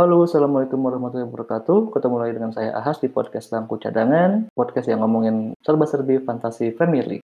Halo, Assalamualaikum warahmatullahi wabarakatuh. Ketemu lagi dengan saya Ahas di podcast lampu Cadangan, podcast yang ngomongin serba-serbi fantasi Premier League.